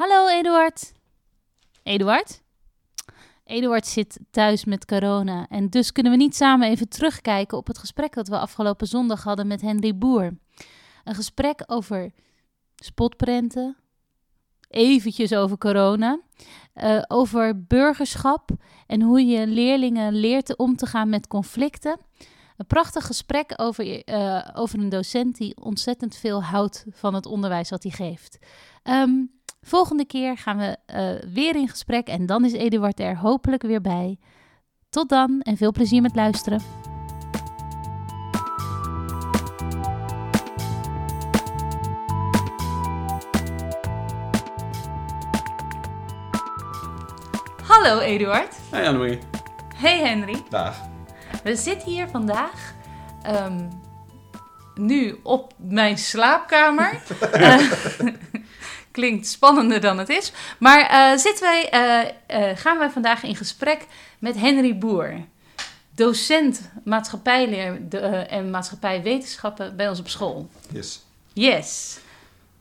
Hallo Eduard. Eduard? Eduard zit thuis met corona en dus kunnen we niet samen even terugkijken op het gesprek dat we afgelopen zondag hadden met Henry Boer. Een gesprek over spotprenten, eventjes over corona, uh, over burgerschap en hoe je leerlingen leert om te gaan met conflicten. Een prachtig gesprek over, uh, over een docent die ontzettend veel houdt van het onderwijs wat hij geeft. Um, volgende keer gaan we uh, weer in gesprek en dan is Eduard er hopelijk weer bij. Tot dan en veel plezier met luisteren. Hallo Eduard. Hey Annemarie. Hey Henry. Dag. We zitten hier vandaag um, nu op mijn slaapkamer. uh, klinkt spannender dan het is. Maar uh, zitten wij, uh, gaan wij vandaag in gesprek met Henry Boer. Docent maatschappijleer de, en maatschappijwetenschappen bij ons op school. Yes. Yes.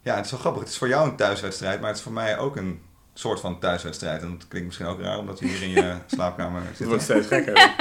Ja, het is wel grappig. Het is voor jou een thuiswedstrijd, maar het is voor mij ook een soort van thuiswedstrijd. En dat klinkt misschien ook raar, omdat we hier in je slaapkamer zitten. Het wordt steeds gekker.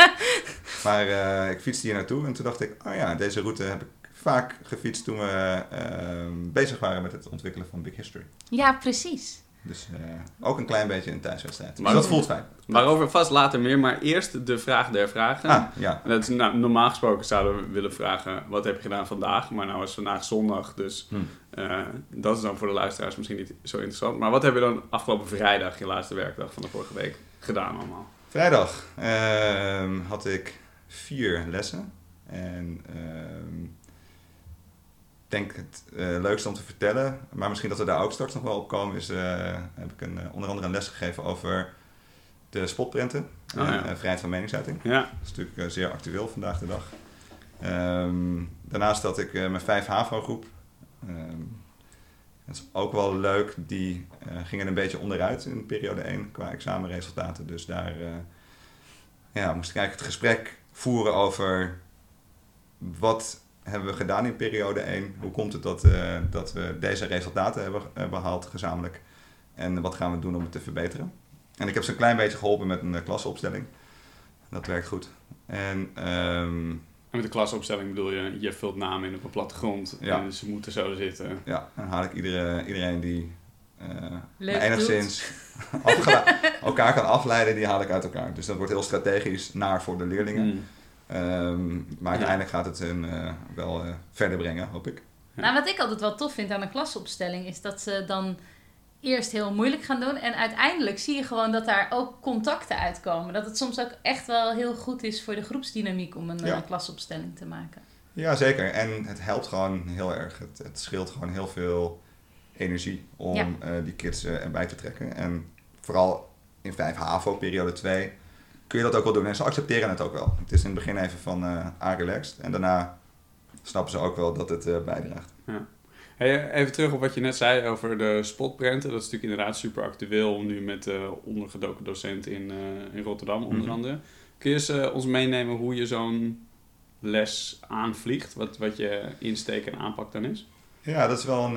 maar uh, ik fietste hier naartoe en toen dacht ik, oh ja, deze route heb ik vaak gefietst toen we uh, bezig waren met het ontwikkelen van Big History. Ja, precies. Dus uh, ook een klein beetje een thuiswedstrijd. Maar dus dat voelt fijn. Waarover vast later meer, maar eerst de vraag der vragen. Ah, ja. Dat is, nou, normaal gesproken zouden we willen vragen, wat heb je gedaan vandaag? Maar nou is vandaag zondag, dus hmm. uh, dat is dan voor de luisteraars misschien niet zo interessant. Maar wat heb je dan afgelopen vrijdag, je laatste werkdag van de vorige week, gedaan allemaal? Vrijdag uh, had ik vier lessen. En ehm, denk het uh, leukste om te vertellen, maar misschien dat we daar ook straks nog wel op komen, is uh, heb ik een, uh, onder andere een les gegeven over de spotprenten oh, en vrijheid van meningsuiting. Ja. Dat is natuurlijk zeer actueel vandaag de dag. Um, daarnaast had ik mijn 5 HAVO groep. Um, dat is ook wel leuk. Die gingen een beetje onderuit in periode 1 qua examenresultaten. Dus daar ja, moest ik eigenlijk het gesprek voeren over wat hebben we gedaan in periode 1? Hoe komt het dat, uh, dat we deze resultaten hebben uh, behaald gezamenlijk? En wat gaan we doen om het te verbeteren? En ik heb ze een klein beetje geholpen met een uh, klasopstelling. Dat werkt goed. En, um, en met de klasopstelling bedoel je, je vult namen in op een plattegrond ja. en ze moeten zo zitten. Ja, dan haal ik iedere, iedereen die uh, enigszins elkaar kan afleiden, die haal ik uit elkaar. Dus dat wordt heel strategisch naar voor de leerlingen. Mm. Um, maar uiteindelijk gaat het hen uh, wel uh, verder brengen, hoop ik. Nou, wat ik altijd wel tof vind aan een klasopstelling is dat ze dan eerst heel moeilijk gaan doen. En uiteindelijk zie je gewoon dat daar ook contacten uitkomen. Dat het soms ook echt wel heel goed is voor de groepsdynamiek om een ja. uh, klasopstelling te maken. Ja, zeker. En het helpt gewoon heel erg. Het, het scheelt gewoon heel veel energie om ja. die kids erbij te trekken. En vooral in 5 HAVO, periode 2 kun je dat ook wel doen. En ze accepteren het ook wel. Het is in het begin even van uh, relaxed. En daarna snappen ze ook wel dat het uh, bijdraagt. Ja. Hey, even terug op wat je net zei over de spotprenten. Dat is natuurlijk inderdaad super actueel nu met de ondergedoken docent in, uh, in Rotterdam onder mm-hmm. andere. Kun je eens, ons meenemen hoe je zo'n les aanvliegt? Wat, wat je insteek en aanpak dan is? Ja, dat is wel een,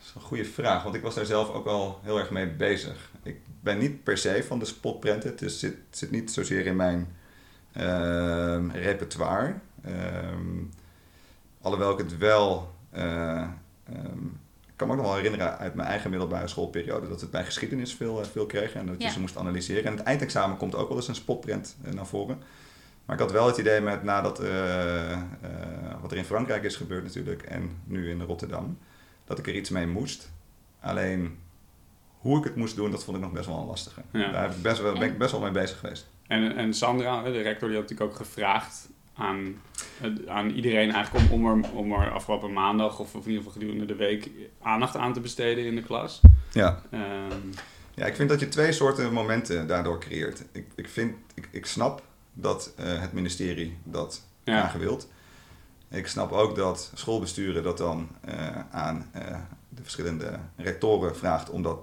is een goede vraag. Want ik was daar zelf ook al heel erg mee bezig. Ik ben niet per se van de spotprenten. Het is, zit, zit niet zozeer in mijn uh, repertoire. Um, alhoewel ik het wel... Uh, um, ik kan me ook nog wel herinneren uit mijn eigen middelbare schoolperiode... dat we het bij geschiedenis veel, uh, veel kregen en dat je ja. ze moest analyseren. En het eindexamen komt ook wel eens een spotprint uh, naar voren. Maar ik had wel het idee met nadat wat er in Frankrijk is gebeurd natuurlijk... en nu in Rotterdam, dat ik er iets mee moest. Alleen hoe ik het moest doen, dat vond ik nog best wel een lastige. Ja. Daar heb ik best wel, ben ik best wel mee bezig geweest. En, en Sandra, de rector, die had natuurlijk ook gevraagd aan, aan iedereen eigenlijk om, om, er, om er afgelopen maandag of, of in ieder geval gedurende de week aandacht aan te besteden in de klas. Ja. Um, ja, ik vind dat je twee soorten momenten daardoor creëert. Ik, ik, vind, ik, ik snap dat uh, het ministerie dat ja. aangewild. Ik snap ook dat schoolbesturen dat dan uh, aan uh, de verschillende rectoren vraagt om dat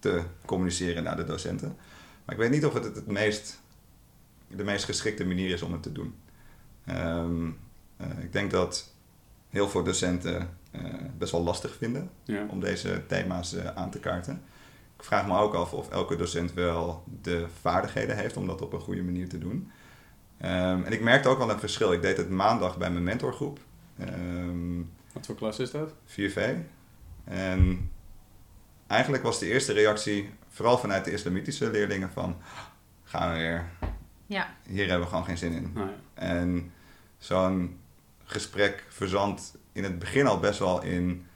te communiceren naar de docenten. Maar ik weet niet of het het meest, de meest geschikte manier is om het te doen. Um, uh, ik denk dat heel veel docenten uh, best wel lastig vinden ja. om deze thema's uh, aan te kaarten. ik vraag me ook af of elke docent wel de vaardigheden heeft om dat op een goede manier te doen. Ehm, en ik merkte ook wel een verschil. Ik deed het maandag bij mijn mentorgroep. Ehm, Wat voor klas is dat? 4V. En eigenlijk was de eerste reactie, vooral vanuit de islamitische leerlingen, van gaan we weer. Ja. Hier hebben we gewoon geen zin in. Ja. En zo'n gesprek verzandt in het begin al best wel in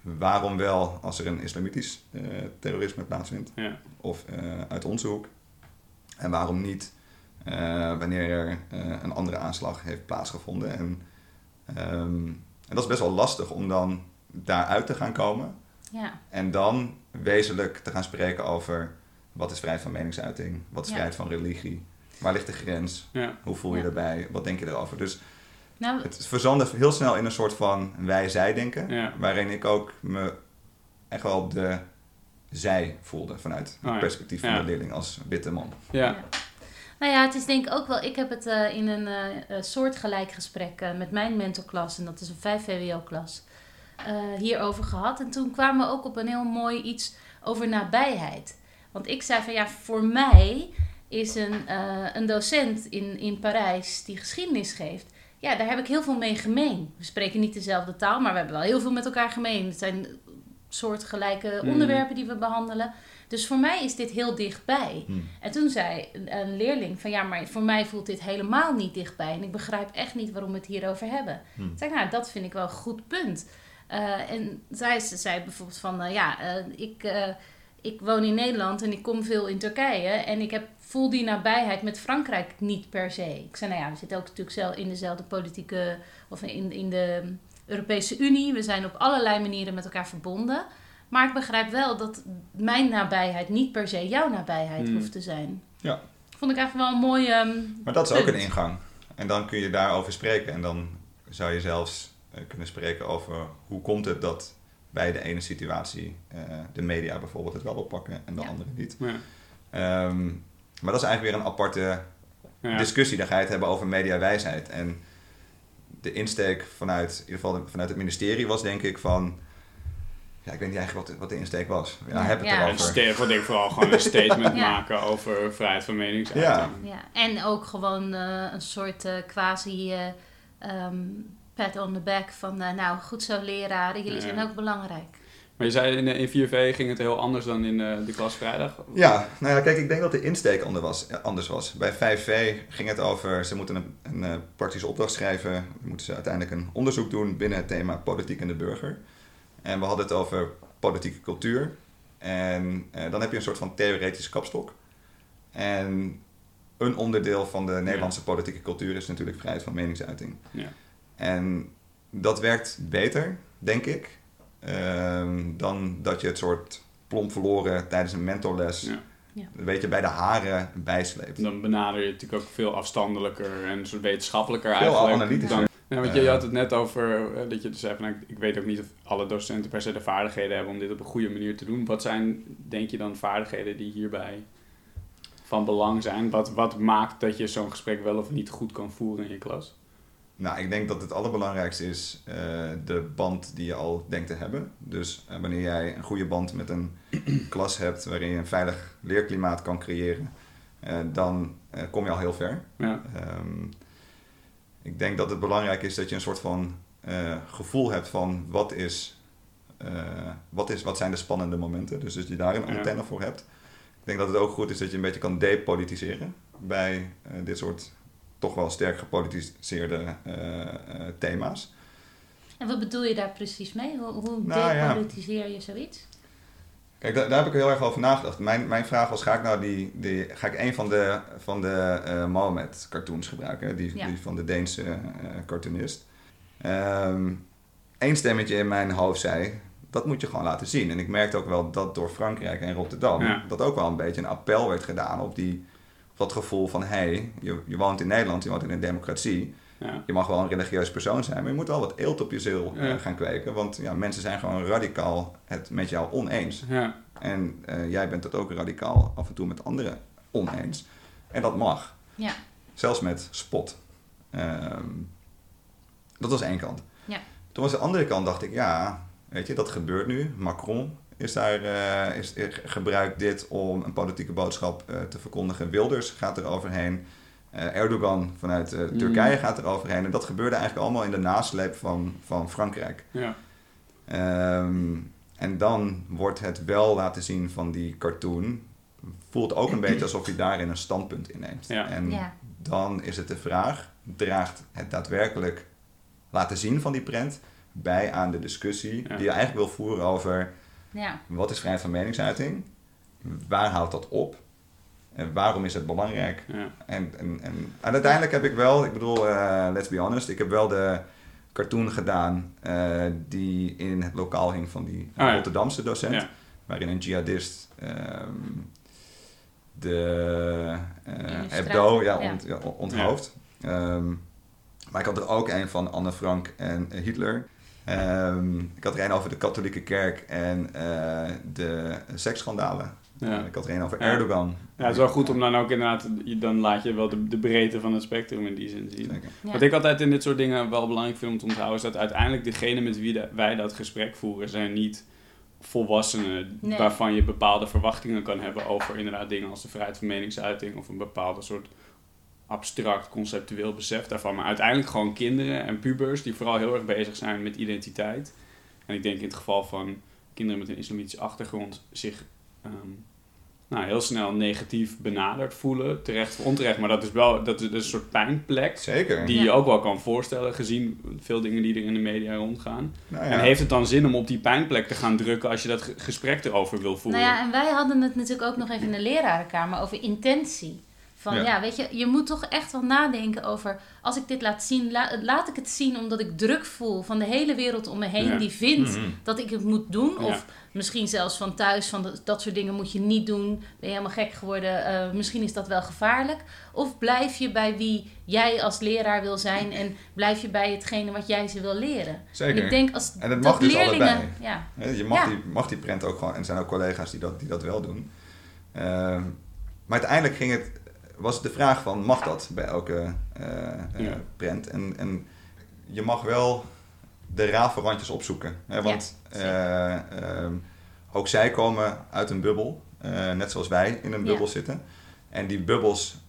waarom wel als er een islamitisch eh, terrorisme plaatsvindt Ja. of eh, uit onze hoek en waarom niet eh, wanneer er eh, een andere aanslag heeft plaatsgevonden. En, ehm, en dat is best wel lastig om dan daaruit te gaan komen Ja. en dan wezenlijk te gaan spreken over wat is vrijheid van meningsuiting, wat is Ja. vrijheid van religie, waar ligt de grens, Ja. hoe voel je Ja. daarbij, wat denk je erover. Dus Nou, het verzandde heel snel in een soort van wij-zij denken, Ja. waarin ik ook me echt wel de zij voelde vanuit het Oh ja. perspectief van Ja. de leerling als witte man. Ja. Nou ja, het is denk ik ook wel. Ik heb het eh, in een eh, eh, soortgelijk gesprek eh, met mijn mentorklas, en dat is een 5 VWO-klas, hierover gehad. En toen kwamen we ook op een heel mooi iets over nabijheid. Want ik zei van ja, voor mij is een, eh, een docent in, in Parijs die geschiedenis geeft. Ja, daar heb ik heel veel mee gemeen. We spreken niet dezelfde taal, maar we hebben wel heel veel met elkaar gemeen. Het zijn soortgelijke Mm. onderwerpen die we behandelen. Dus voor mij is dit heel dichtbij. Hmm. En toen zei een, een leerling van ja, maar voor mij voelt dit helemaal niet dichtbij. En ik begrijp echt niet waarom we het hierover hebben. Hmm. Ik zei, nou, dat vind ik wel een goed punt. Eh, en zij ze zei bijvoorbeeld van eh, ja, eh, ik, ik woon in Nederland en ik kom veel in Turkije. En ik heb, voel die nabijheid met Frankrijk niet per se. Ik zei, nou ja, we zitten ook natuurlijk zelf in dezelfde politieke of in, in de Europese Unie. We zijn op allerlei manieren met elkaar verbonden. Maar ik begrijp wel dat mijn nabijheid niet per se jouw nabijheid Hmm. hoeft te zijn. Ja. Vond ik eigenlijk wel een mooi. ehm, Maar dat is ook een ingang. En dan kun je daarover spreken. En dan zou je zelfs kunnen spreken over hoe komt het dat bij de ene situatie eh, de media bijvoorbeeld het wel oppakken en de Ja. andere niet. Ja. Ehm, maar dat is eigenlijk weer een aparte Ja. discussie. Dan ga je het hebben over mediawijsheid. En de insteek vanuit, in ieder geval vanuit het ministerie was denk ik van... Ja, ik weet niet eigenlijk wat de, wat de insteek was. Ja, heb het ja. Een erover. voor denk ik vooral gewoon een statement Ja. maken over vrijheid van meningsuiting. Ja. Ja, en ook gewoon eh, een soort eh, quasi eh, ehm, pat on the back van, eh, nou goed zo leraren, jullie Ja. zijn ook belangrijk. Maar je zei in, in 4V ging het heel anders dan in eh, de klas vrijdag. Ja, nou ja, kijk, ik denk dat de insteek ander was, eh, anders was. Bij 5V ging het over, ze moeten een, een eh, praktische opdracht schrijven. Dan moeten ze uiteindelijk een onderzoek doen binnen het thema politiek en de burger. En we hadden het over politieke cultuur. En eh, dan heb je een soort van theoretische kapstok. En een onderdeel van de Nederlandse politieke cultuur is natuurlijk vrijheid van meningsuiting. Ja. En dat werkt beter, denk ik, ehm, dan dat je het soort plomp verloren tijdens een mentorles, Ja. Ja. een beetje bij de haren bijsleept. Dan benader je het natuurlijk ook veel afstandelijker en een soort wetenschappelijker Veel eigenlijk. analytischer. Dan, ja, want je, je had het net over eh, dat je dus zei van nou, ik, ik weet ook niet of alle docenten per se de vaardigheden hebben om dit op een goede manier te doen. Wat zijn, denk je dan, vaardigheden die hierbij van belang zijn? Wat, wat maakt dat je zo'n gesprek wel of niet goed kan voeren in je klas? Nou, ik denk dat het allerbelangrijkste is eh, de band die je al denkt te hebben. Dus eh, wanneer jij een goede band met een klas hebt waarin je een veilig leerklimaat kan creëren, eh, dan kom je al heel ver. Ja, Ehm, ik denk dat het belangrijk is dat je een soort van gevoel hebt van wat is, wat is, wat zijn de spannende momenten. Dus dat je daar een Ja. antenne voor hebt. Ik denk dat het ook goed is dat je een beetje kan depolitiseren bij dit soort toch wel sterk gepolitiseerde eh, eh, thema's. En wat bedoel je daar precies mee? Hoe, hoe Nou, ja. depolitiseer je zoiets? Kijk, daar, daar heb ik heel erg over nagedacht. Mijn, mijn vraag was, ga ik nou die, die, ga ik een van de, van de eh Mohammed cartoons gebruiken? Die, Ja. die van de Deense eh, cartoonist. Eén stemmetje in mijn hoofd zei, dat moet je gewoon laten zien. En ik merkte ook wel dat door Frankrijk en Rotterdam... Ja. dat ook wel een beetje een appel werd gedaan op, die, dat gevoel van... hé, hey, je, je woont in Nederland, je woont in een democratie... ja, Je mag wel een religieus persoon zijn, maar je moet wel wat eelt op je ziel eh, Ja. gaan kweken. Want ja, mensen zijn gewoon radicaal het met jou oneens. ja, En eh, jij bent het ook radicaal af en toe met anderen oneens. En dat mag. Ja. Zelfs met spot. Ehm, dat was één kant. Ja. Toen was de andere kant, dacht ik, ja, weet je, dat gebeurt nu. Macron is daar, eh, is, is- gebruikt dit om een politieke boodschap eh, te verkondigen. Wilders gaat er overheen. Eh, Erdogan vanuit eh, Mm. Turkije gaat er overheen. En dat gebeurde eigenlijk allemaal in de nasleep van, van Frankrijk. Ja. Ehm, en dan wordt het wel laten zien van die cartoon. Voelt ook een beetje alsof hij daarin een standpunt inneemt. Ja. En Ja. dan is het de vraag: draagt het daadwerkelijk laten zien van die prent bij aan de discussie Ja. die je eigenlijk wil voeren over Ja. wat is vrijheid van meningsuiting? Waar houdt dat op? En waarom is het belangrijk? Ja. En, en, en, en uiteindelijk heb ik wel, ik bedoel, eh, let's be honest, ik heb wel de cartoon gedaan eh, die in het lokaal hing van die Ah, ja. Rotterdamse docent. Ja. Waarin een jihadist ehm, de eh Hebdo ja, ja. ont, ja, onthoofd. Ehm, maar ik had er ook een van Anne Frank en Hitler. Ehm, ik had er een over de katholieke kerk en eh, de seksschandalen. Ja. ik had er een over. Erdogan. Ja, het is wel goed om dan ook inderdaad, je- dan laat je wel de, de breedte van het spectrum in die zin zien. Zeker. Ja. Wat ik altijd in dit soort dingen wel belangrijk vind om te onthouden, is dat uiteindelijk degene met wie de- wij dat gesprek voeren, zijn niet volwassenen Nee. waarvan je bepaalde verwachtingen kan hebben over inderdaad dingen als de vrijheid van meningsuiting of een bepaalde soort abstract, conceptueel besef daarvan. Maar uiteindelijk gewoon kinderen en pubers die vooral heel erg bezig zijn met identiteit. En ik denk in het geval van kinderen met een islamitische achtergrond zich ehm, nou, heel snel negatief benaderd voelen. Terecht of onterecht, maar dat is wel dat is, een soort pijnplek. Zeker. Die Ja. je ook wel kan voorstellen, gezien veel dingen die er in de media rondgaan. Nou ja. En heeft het dan zin om op die pijnplek te gaan drukken als je dat ge- gesprek erover wil voeren? Nou ja, en wij hadden het natuurlijk ook nog even in de lerarenkamer over intentie. Van ja. Ja. weet je, je moet toch echt wel nadenken over... als ik dit laat zien, la- laat ik het zien omdat ik druk voel van de hele wereld om me heen... Ja. die vindt Mhm. dat ik het moet doen. Ja. Of misschien zelfs van thuis, van dat, dat soort dingen moet je niet doen. Ben je helemaal gek geworden, eh, misschien is dat wel gevaarlijk. Of blijf je bij wie jij als leraar wil zijn... en blijf je bij hetgene wat jij ze wil leren. Zeker. En ik denk als En mag dus allebei. Ja, Je mag, die, mag die prent ook gewoon, en er zijn ook collega's die dat, die dat wel doen. Ehm, maar uiteindelijk ging het, was het de vraag van, mag dat bij elke eh, eh, Ja. prent? En, en je mag wel de rafelrandjes opzoeken. Hè, want eh, ehm, ook zij komen uit een bubbel, eh, net zoals wij in een Ja. bubbel zitten. En die bubbels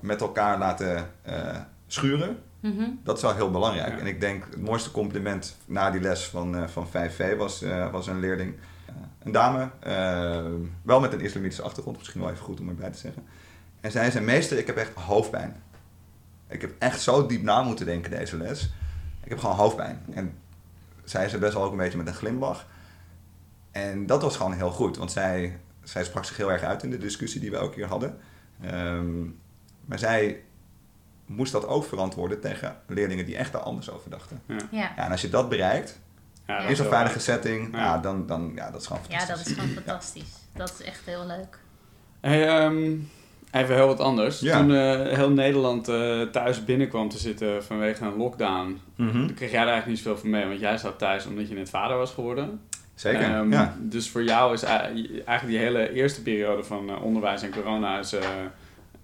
met elkaar laten eh, schuren, Mhm. dat is wel heel belangrijk. Ja. En ik denk het mooiste compliment na die les van, eh, van 5V was, eh, was een leerling, eh, een dame, eh, wel met een islamitische achtergrond, misschien wel even goed om erbij te zeggen. En zij zei, meester, ik heb echt hoofdpijn. Ik heb echt zo diep na moeten denken deze les. Ik heb gewoon hoofdpijn. En zei ze best wel ook een beetje met een glimlach. En dat was gewoon heel goed, want zij, zij sprak zich heel erg uit in de discussie die we elke keer hadden. Ehm, maar zij moest dat ook verantwoorden tegen leerlingen die echt daar anders over dachten. ja. Ja, en als je dat bereikt, Ja, dat in is zo'n wel veilige setting, Ja. ja. dan, dan, ja, dat is gewoon ja, fantastisch. dat is gewoon fantastisch. Dat is echt heel leuk. Hey, ehm, even heel wat anders. Ja. Toen eh, heel Nederland eh, thuis binnenkwam te zitten vanwege een lockdown, toen kreeg jij er eigenlijk niet zoveel van mee, want jij zat thuis omdat je net vader was geworden. Zeker, Ehm, ja. Dus voor jou is ei- eigenlijk die hele eerste periode van eh, onderwijs en corona is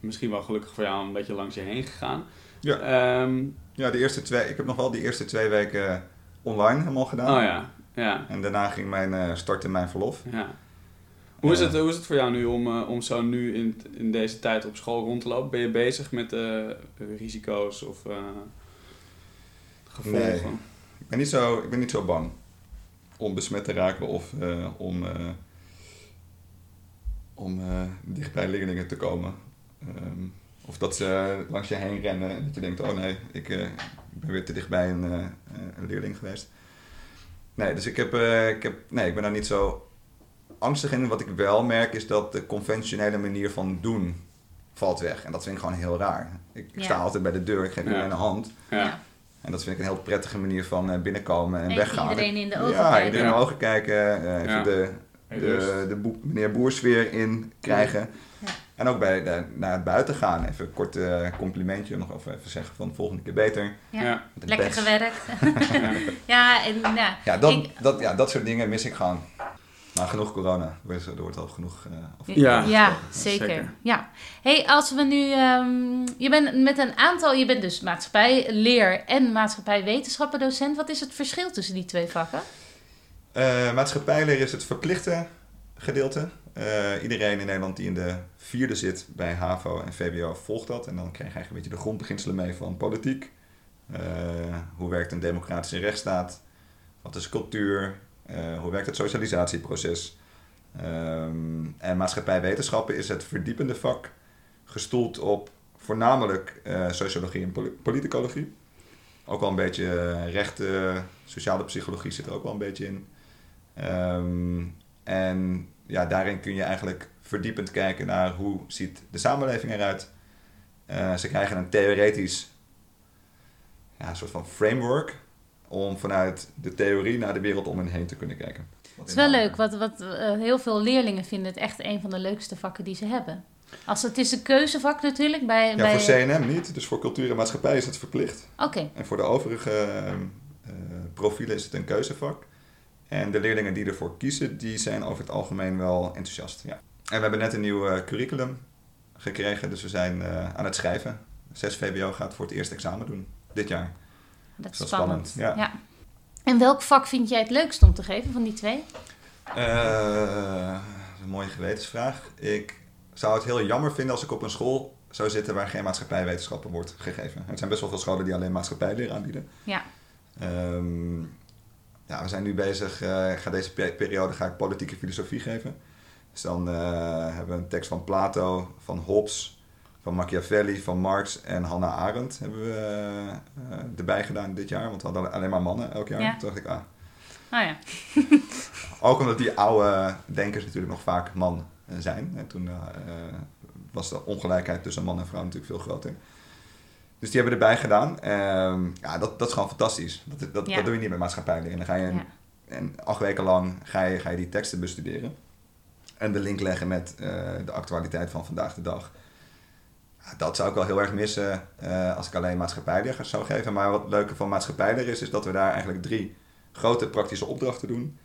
misschien wel gelukkig voor jou een beetje langs je heen gegaan. Ja. Ehm, Ja, de eerste twee, ik heb nog wel die eerste twee weken online helemaal gedaan. oh ja, ja, En daarna ging mijn start in mijn verlof. ja. Hoe is, het, hoe is het voor jou nu om, eh, om zo nu in, in deze tijd op school rond te lopen? Ben je bezig met eh, risico's of eh, gevolgen? Nee. Ik ben niet zo, ik ben niet zo bang om besmet te raken of om, om eh, dicht bij leerlingen te komen. Ehm, of dat ze langs je heen rennen en dat je denkt, oh nee, ik, ben weer te dichtbij een, een leerling geweest. Nee, dus ik, heb, ik, heb, nee, ik ben daar niet zo angstig in. Wat ik wel merk is dat de conventionele manier van doen valt weg. En dat vind ik gewoon heel raar. Ik Ja. sta altijd bij de deur, ik geef Ja. iedereen een hand. Ja. En dat vind ik een heel prettige manier van eh, binnenkomen en Even weggaan. iedereen in de ogen ja, kijken. iedereen in Ja. de ogen kijken. eh, even Ja. de, de, de boek, meneer Boersfeer in krijgen. Ja. En ook bij de, naar het buiten gaan. Even een kort eh, complimentje. Nog even, even zeggen van de volgende keer beter. Ja. Ja. Lekker gewerkt. Ja. ja, en ja. Ja, dat, Ik- dat, ja, dat soort dingen mis ik gewoon. Maar genoeg corona. Er wordt- er al genoeg... eh, of- Ja. Ja, zeker. zeker. Ja. Hey, als we nu, ehm, je bent met een aantal, je bent dus maatschappij, leer en maatschappij wetenschappen docent. Wat is het verschil tussen die twee vakken? Uh, maatschappijleer is het verplichte gedeelte. Uh, iedereen in Nederland die in de vierde zit bij HAVO en VWO volgt dat. En dan krijg je eigenlijk een beetje de grondbeginselen mee van politiek. Uh, hoe werkt een democratische rechtsstaat? Wat is cultuur? Hoe werkt het socialisatieproces? Um, en maatschappijwetenschappen is het verdiepende vak, gestoeld op voornamelijk sociologie en politicologie. Ook wel een beetje rechten, sociale psychologie zit er ook wel een beetje in. Um, en ja, daarin kun je eigenlijk verdiepend kijken naar hoe ziet de samenleving eruit. Uh, ze krijgen een theoretisch ja, soort van framework om vanuit de theorie naar de wereld om hen heen te kunnen kijken. Het is wel leuk, wat, wat uh, heel veel leerlingen vinden het echt een van de leukste vakken die ze hebben. Als het is een keuzevak natuurlijk. Bij, ja, bij... voor CNM niet. Dus voor cultuur en maatschappij is het verplicht. Oké. En voor de overige uh, profielen is het een keuzevak. En de leerlingen die ervoor kiezen, die zijn over het algemeen wel enthousiast. Ja. En we hebben net een nieuw uh, curriculum gekregen, dus we zijn uh, aan het schrijven. 6 VWO gaat voor het eerste examen doen dit jaar. Dat is, spannend. spannend. Ja. ja. En welk vak vind jij het leukst om te geven van die twee? Uh, een mooie gewetensvraag. Ik zou het heel jammer vinden als ik op een school zou zitten waar geen maatschappijwetenschappen wordt gegeven. Er zijn best wel veel scholen die alleen maatschappijleer aanbieden. Ja. Um, ja, we zijn nu bezig, uh, ga deze periode ga ik politieke filosofie geven. Dus dan uh, hebben we een tekst van Plato, van Hobbes, van Machiavelli, van Marx en Hannah Arendt hebben we uh, erbij gedaan dit jaar. Want we hadden alleen maar mannen elk jaar. Ja. Toen dacht ik, ah. Oh ja. Ook omdat die oude denkers natuurlijk nog vaak man zijn. En toen was de ongelijkheid tussen man en vrouw natuurlijk veel groter. Dus die hebben erbij gedaan. Um, ja, dat, dat is gewoon fantastisch. Dat, dat, dat doe je niet met maatschappijleer. En dan ga je een, en acht weken lang ga je, ga je die teksten bestuderen. En de link leggen met uh, de actualiteit van vandaag de dag. Dat zou ik wel heel erg missen uh, als ik alleen maatschappijleer zou geven. Maar wat het leuke van maatschappijleer is, is dat we daar eigenlijk drie grote praktische opdrachten doen.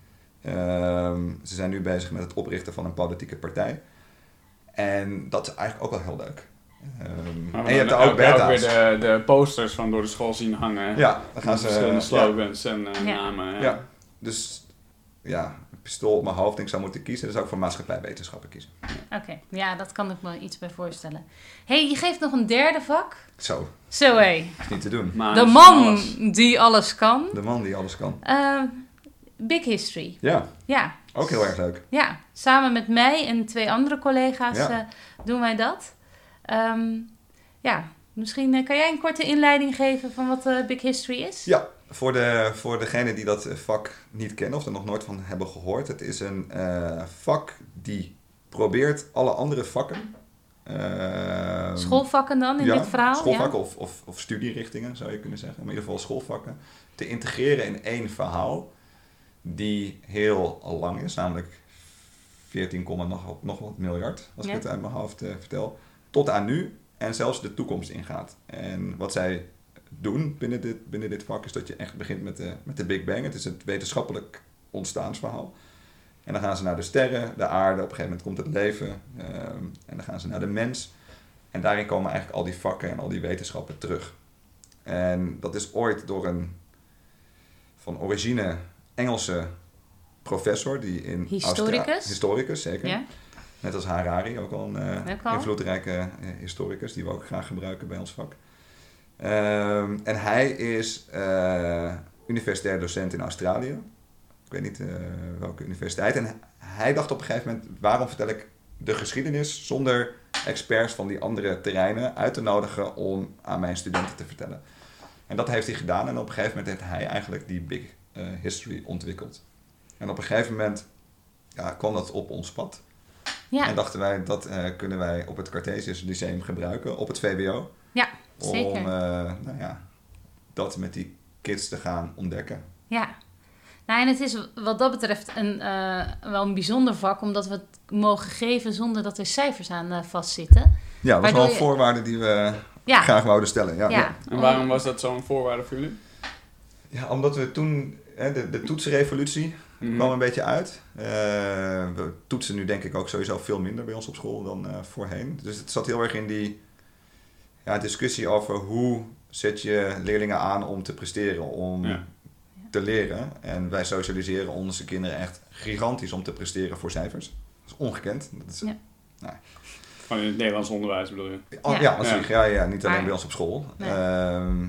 Um, ze zijn nu bezig met het oprichten van een politieke partij. En dat is eigenlijk ook wel heel leuk. Um, en je hebt er ook beta's. weer de, de posters van door de school zien hangen. Ja, dan gaan ze... Verschillende slogans ja. en uh, ja. namen. Ja. ja. dus ja, een pistool op mijn hoofd en ik zou moeten kiezen. Dus ook voor maatschappijwetenschappen kiezen. Oké, okay. ja, dat kan ik me iets bij voorstellen. hey, je geeft nog een derde vak. Zo. Zo hé. Is niet te doen. Maar de man alles. die alles kan. De man die alles kan. Uh, Big History. Ja. Ja. Ook heel erg leuk. Ja, samen met mij en twee andere collega's uh, doen wij dat. Um, ja, misschien uh, kan jij een korte inleiding geven van wat uh, Big History is? Ja, voor, de, voor degenen die dat vak niet kennen of er nog nooit van hebben gehoord. Het is een uh, vak die probeert alle andere vakken... Ehm, schoolvakken dan in ja, dit verhaal? schoolvakken ja. of, of, of studierichtingen zou je kunnen zeggen. Maar in ieder geval schoolvakken. Te integreren in één verhaal die heel lang is. Namelijk 14, nog, nog wat miljard, als ja. ik het uit mijn hoofd vertel tot aan nu en zelfs de toekomst ingaat. En wat zij doen binnen dit, binnen dit vak is dat je echt begint met de, met de Big Bang. Het is het wetenschappelijk ontstaansverhaal. En dan gaan ze naar de sterren, de aarde, op een gegeven moment komt het leven. Ehm, en dan gaan ze naar de mens. En daarin komen eigenlijk al die vakken en al die wetenschappen terug. En dat is ooit door een van origine Engelse professor die in historicus, historicus zeker, ja. Net als Harari, ook al een uh, invloedrijke uh, historicus die we ook graag gebruiken bij ons vak. Um, en hij is uh, universitair docent in Australië. Ik weet niet welke universiteit. En hij dacht op een gegeven moment, waarom vertel ik de geschiedenis zonder experts van die andere terreinen uit te nodigen om aan mijn studenten te vertellen. En dat heeft hij gedaan en op een gegeven moment heeft hij eigenlijk die big history ontwikkeld. En op een gegeven moment ja, kwam dat op ons pad. Ja. En dachten wij, dat kunnen wij op het Cartesius Lyceum gebruiken, op het VWO. Ja, zeker. Om uh, nou ja, dat met die kids te gaan ontdekken. Ja. Nou, en het is wat dat betreft een, uh, wel een bijzonder vak, omdat we het mogen geven zonder dat er cijfers aan vastzitten. Ja, dat was wel een je... voorwaarde die we ja. graag wouden stellen. Ja, ja. En waarom was dat zo'n voorwaarde voor jullie? Ja, omdat we toen, hè, de, de toetsrevolutie, mm kwam een beetje uit. Uh, we toetsen nu denk ik ook sowieso veel minder bij ons op school dan uh, voorheen. Dus het zat heel erg in die ja, discussie over hoe zet je leerlingen aan om te presteren. Om, ja. te leren. En wij socialiseren onze kinderen echt gigantisch om te presteren voor cijfers. Dat is ongekend. Dat is, Ja. Gewoon in het Nederlands onderwijs bedoel je? Oh, Ja. ja. Ja, ja, niet alleen Maar- bij ons op school. Nee. Ehm,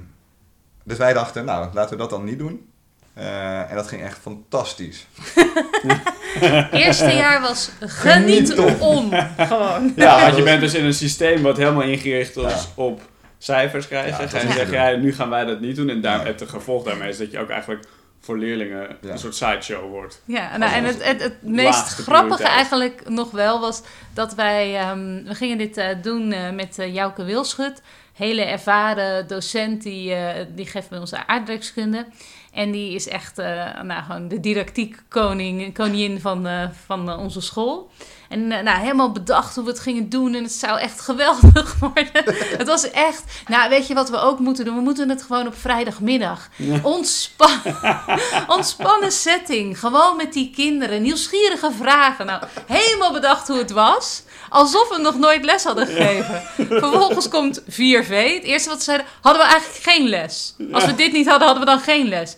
dus wij dachten, nou, laten we dat dan niet doen. Eh, en dat ging echt fantastisch. Eerste jaar was geniet Geniet om. Gewoon. Ja, want je bent dus in een systeem wat helemaal ingericht is Ja. op cijfers krijgen. Ja, en dan zeg jij, nu gaan wij dat niet doen. En daar, Ja. het gevolg daarmee is dat je ook eigenlijk voor leerlingen Ja. een soort sideshow wordt. Ja, nou, en het, het, het meest grappige prioriteit. eigenlijk nog wel was dat wij... ehm, we gingen dit eh, doen eh, met eh Jouke Wilschut. Hele ervaren docent, die, eh, die geeft bij ons aardrijkskunde. En die is echt eh, nou, gewoon de didactiek koning, koningin van, eh, van eh, onze school. En eh, nou, helemaal bedacht hoe we het gingen doen. En het zou echt geweldig worden. het was echt... Nou, weet je wat we ook moeten doen? We moeten het gewoon op vrijdagmiddag. Ontspan ontspannen setting. Gewoon met die kinderen. Nieuwsgierige vragen. Nou, helemaal bedacht hoe het was. Alsof we nog nooit les hadden gegeven. Vervolgens komt 4V. Het eerste wat ze zeiden, hadden we eigenlijk geen les. Als we dit niet hadden, hadden we dan geen les.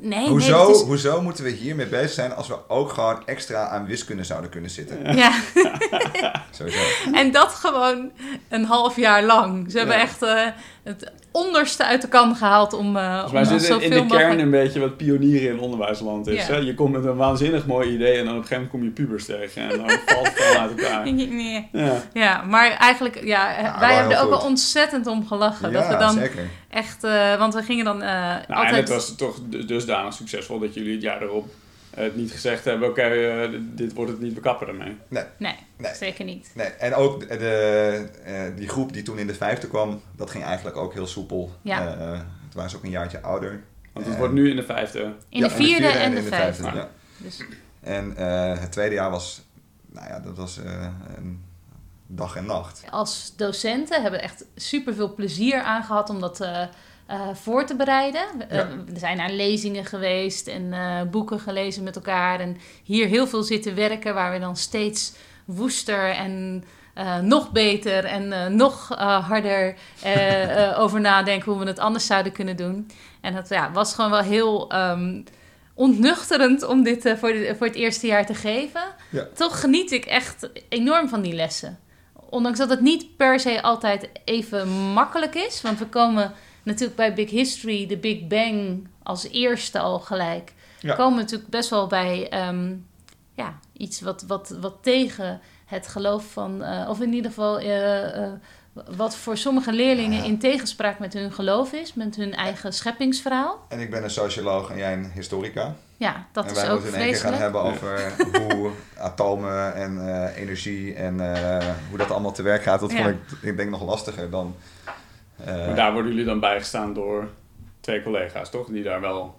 Nee, hoezo, nee, is... hoezo moeten we hiermee bezig zijn als we ook gewoon extra aan wiskunde zouden kunnen zitten? Ja, Sowieso. en dat gewoon een half jaar lang. Ze hebben Ja. echt eh, het onderste uit de kan gehaald om, eh Dus om wij zitten zoveel in de kern mogelijk... een beetje wat pionieren in onderwijsland is. Ja. Hè? Je komt met een waanzinnig mooi idee en dan op een gegeven moment kom je pubers tegen. En dan valt het gewoon uit elkaar. Nee. Ja. Ja, maar eigenlijk, ja, wij hebben er ook wel ontzettend om gelachen. dat we Ja, dan zeker. echt, eh, want we gingen dan eh, Nou, en altijd... het was toch dus- dusdanig succesvol dat jullie het jaar erop het niet gezegd hebben... Oké, eh, dit wordt het niet, we kappen ermee. Nee, Nee. zeker niet. Nee, en ook de, de, eh, die groep die toen in de vijfde kwam, dat ging eigenlijk ook heel soepel. Ja. Eh, toen waren ze ook een jaartje ouder. Want het wordt nu in de vijfde. In Ja, de vierde en de vijfde. ja. Dus, En eh, het tweede jaar was, nou ja, dat was eh, een dag en nacht. als docenten hebben we echt super veel plezier aan gehad om dat eh, voor te bereiden. Ja. eh, we zijn naar lezingen geweest en eh, boeken gelezen met elkaar. En hier heel veel zitten werken waar we dan steeds woester en nog beter en nog harder over nadenken hoe we het anders zouden kunnen doen. En het ja, was gewoon wel heel ehm, ontnuchterend om dit voor, de- voor het eerste jaar te geven. Ja. Toch geniet ik echt enorm van die lessen. Ondanks dat het niet per se altijd even makkelijk is. Want we komen natuurlijk bij Big History, de Big Bang, als eerste al gelijk. Ja. Komen we natuurlijk best wel bij ehm, ja, iets wat, wat, wat tegen het geloof van... eh, of in ieder geval eh, eh, wat voor sommige leerlingen Ja. in tegenspraak met hun geloof is. Met hun eigen scheppingsverhaal. En ik ben een socioloog en jij een historica. Ja, dat en is wij ook moeten in één keer gaan vreselijk. hebben over hoe atomen en eh, energie en eh, hoe dat allemaal te werk gaat. Dat Ja. vond ik, ik denk, nog lastiger dan... eh, Maar daar worden jullie dan bijgestaan door twee collega's, toch? Die daar wel...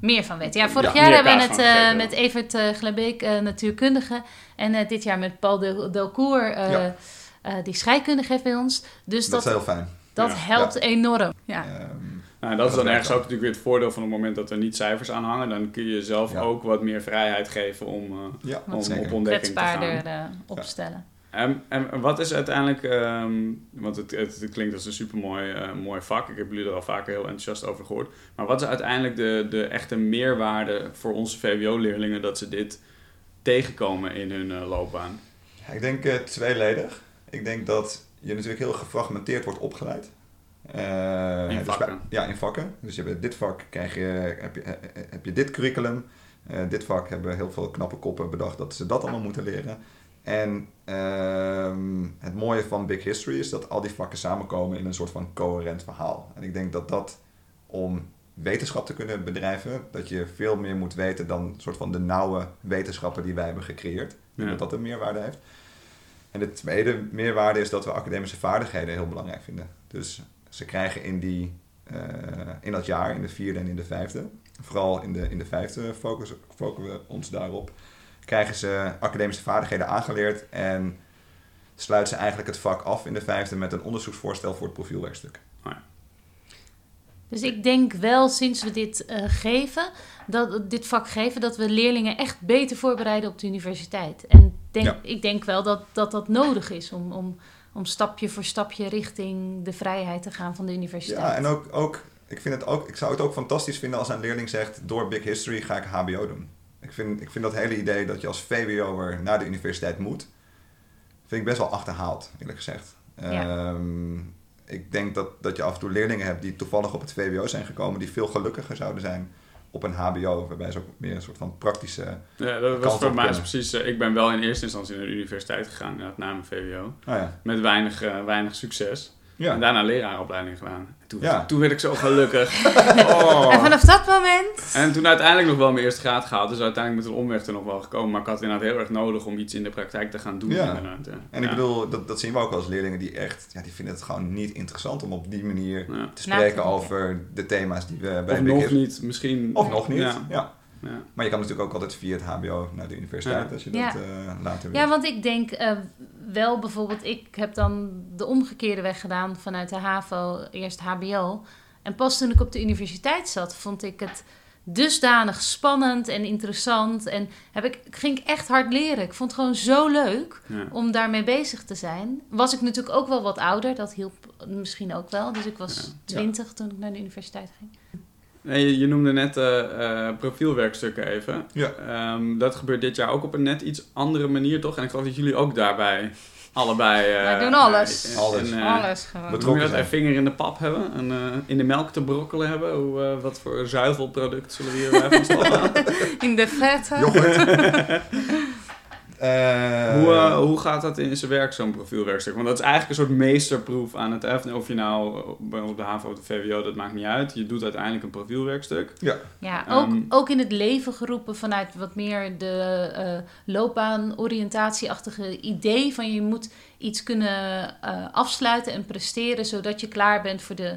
Meer van weten. Ja, vorig Ja, jaar hebben we het eh, met Evert uh, Glebeek, eh, natuurkundige. En eh, dit jaar met Paul Del- Delcourt, eh, Ja. eh, die scheikunde geeft bij ons. Dus dat dat, is heel fijn. dat Ja. helpt enorm. Ja. Ehm, Nou, dat is dan ergens ook natuurlijk weer het voordeel van het moment dat er niet cijfers aan hangen. Dan kun je jezelf Ja. ook wat meer vrijheid geven om, eh, ja, om op ontdekking te gaan. kwetsbaarder opstellen. En, en wat is uiteindelijk, ehm, want het, het, het klinkt als een supermooi eh, mooi vak. Ik heb jullie er al vaker heel enthousiast over gehoord. Maar wat is uiteindelijk de, de echte meerwaarde voor onze VWO-leerlingen dat ze dit tegenkomen in hun eh, loopbaan? Ja, ik denk eh, tweeledig. Ik denk dat je natuurlijk heel gefragmenteerd wordt opgeleid. In dus vakken. bij- ja, in vakken. Dus je hebt dit vak krijg je, heb, je, heb je dit curriculum. Dit vak hebben heel veel knappe koppen bedacht dat ze dat allemaal moeten leren. En ehm, het mooie van Big History is dat al die vakken samenkomen in een soort van coherent verhaal. En ik denk dat dat om wetenschap te kunnen bedrijven, dat je veel meer moet weten dan soort van de nauwe wetenschappen die wij hebben gecreëerd. Ja. Dat dat een meerwaarde heeft. En de tweede meerwaarde is dat we academische vaardigheden heel belangrijk vinden. Dus ze krijgen in, die, eh, in dat jaar, in de vierde en in de vijfde, vooral in de, in de vijfde focussen, focussen we ons daarop, krijgen ze academische vaardigheden aangeleerd en sluiten ze eigenlijk het vak af in de vijfde met een onderzoeksvoorstel voor het profielwerkstuk. Dus ik denk wel sinds we dit eh, geven, dat, dit vak geven, dat we leerlingen echt beter voorbereiden op de universiteit. En denk, Ja. ik denk wel dat dat, dat nodig is om, om, om stapje voor stapje richting de vrijheid te gaan van de universiteit. Ja, en ook, ook ik, vind het ook, ik zou het ook fantastisch vinden als een leerling zegt... door Big History ga ik HBO doen. Ik vind, ik vind dat hele idee dat je als VWO'er naar de universiteit moet... vind ik best wel achterhaald, eerlijk gezegd. Ja. Ehm, ik denk dat, dat je af en toe leerlingen hebt die toevallig op het VWO zijn gekomen... die veel gelukkiger zouden zijn op een HBO... waarbij ze ook meer een soort van praktische... Ja, dat was voor mij precies... eh, ik ben wel in eerste instantie naar de universiteit gegaan, na mijn VWO. Oh ja. Met weinig, eh, weinig succes. En Ja. daarna leraaropleiding gedaan. En toen, Ja. toen werd ik zo gelukkig. Oh. En vanaf dat moment... En toen uiteindelijk nog wel mijn eerste graad gehaald. Dus uiteindelijk met een omweg er nog wel gekomen. Maar ik had het inderdaad heel erg nodig om iets in de praktijk te gaan doen. Ja. En ik bedoel, dat, dat zien we ook als leerlingen die echt... Ja, die vinden het gewoon niet interessant om op die manier Ja. te spreken over de thema's die we bij Of Big nog niet, misschien. Of nog niet, ja. Ja. Ja. Maar je kan natuurlijk ook altijd via het HBO naar de universiteit Ja. als je dat Ja. eh, later wil. Ja, want ik denk eh, wel bijvoorbeeld, ik heb dan de omgekeerde weg gedaan vanuit de HAVO, eerst HBO. En pas toen ik op de universiteit zat, vond ik het dusdanig spannend en interessant. En heb ik, ging ik echt hard leren. Ik vond het gewoon zo leuk Ja. om daarmee bezig te zijn. Was ik natuurlijk ook wel wat ouder, dat hielp misschien ook wel. Dus ik was Ja. twintig toen ik naar de universiteit ging. Nee, je, je noemde net eh, eh, profielwerkstukken even. Ja. Ehm, dat gebeurt dit jaar ook op een net iets andere manier, toch? En ik geloof dat jullie ook daarbij allebei... eh, Wij doen alles. Alles. en, Alles gewoon. Betrokken dat zijn. een vinger in de pap hebben en eh, in de melk te brokkelen hebben? Hoe, eh, wat voor zuivelproduct zullen we hierbij van stal halen? In de vette. Eh, hoe, eh, hoe gaat dat in zijn werk, zo'n profielwerkstuk? Want dat is eigenlijk een soort meesterproef aan het F. Of je nou bij- op de HAVO of de VWO, dat maakt niet uit. Je doet uiteindelijk een profielwerkstuk. Ja, ook, Ehm, ook in het leven geroepen vanuit wat meer de eh loopbaan-oriëntatieachtige idee van je moet iets kunnen eh, afsluiten en presteren zodat je klaar bent voor, de,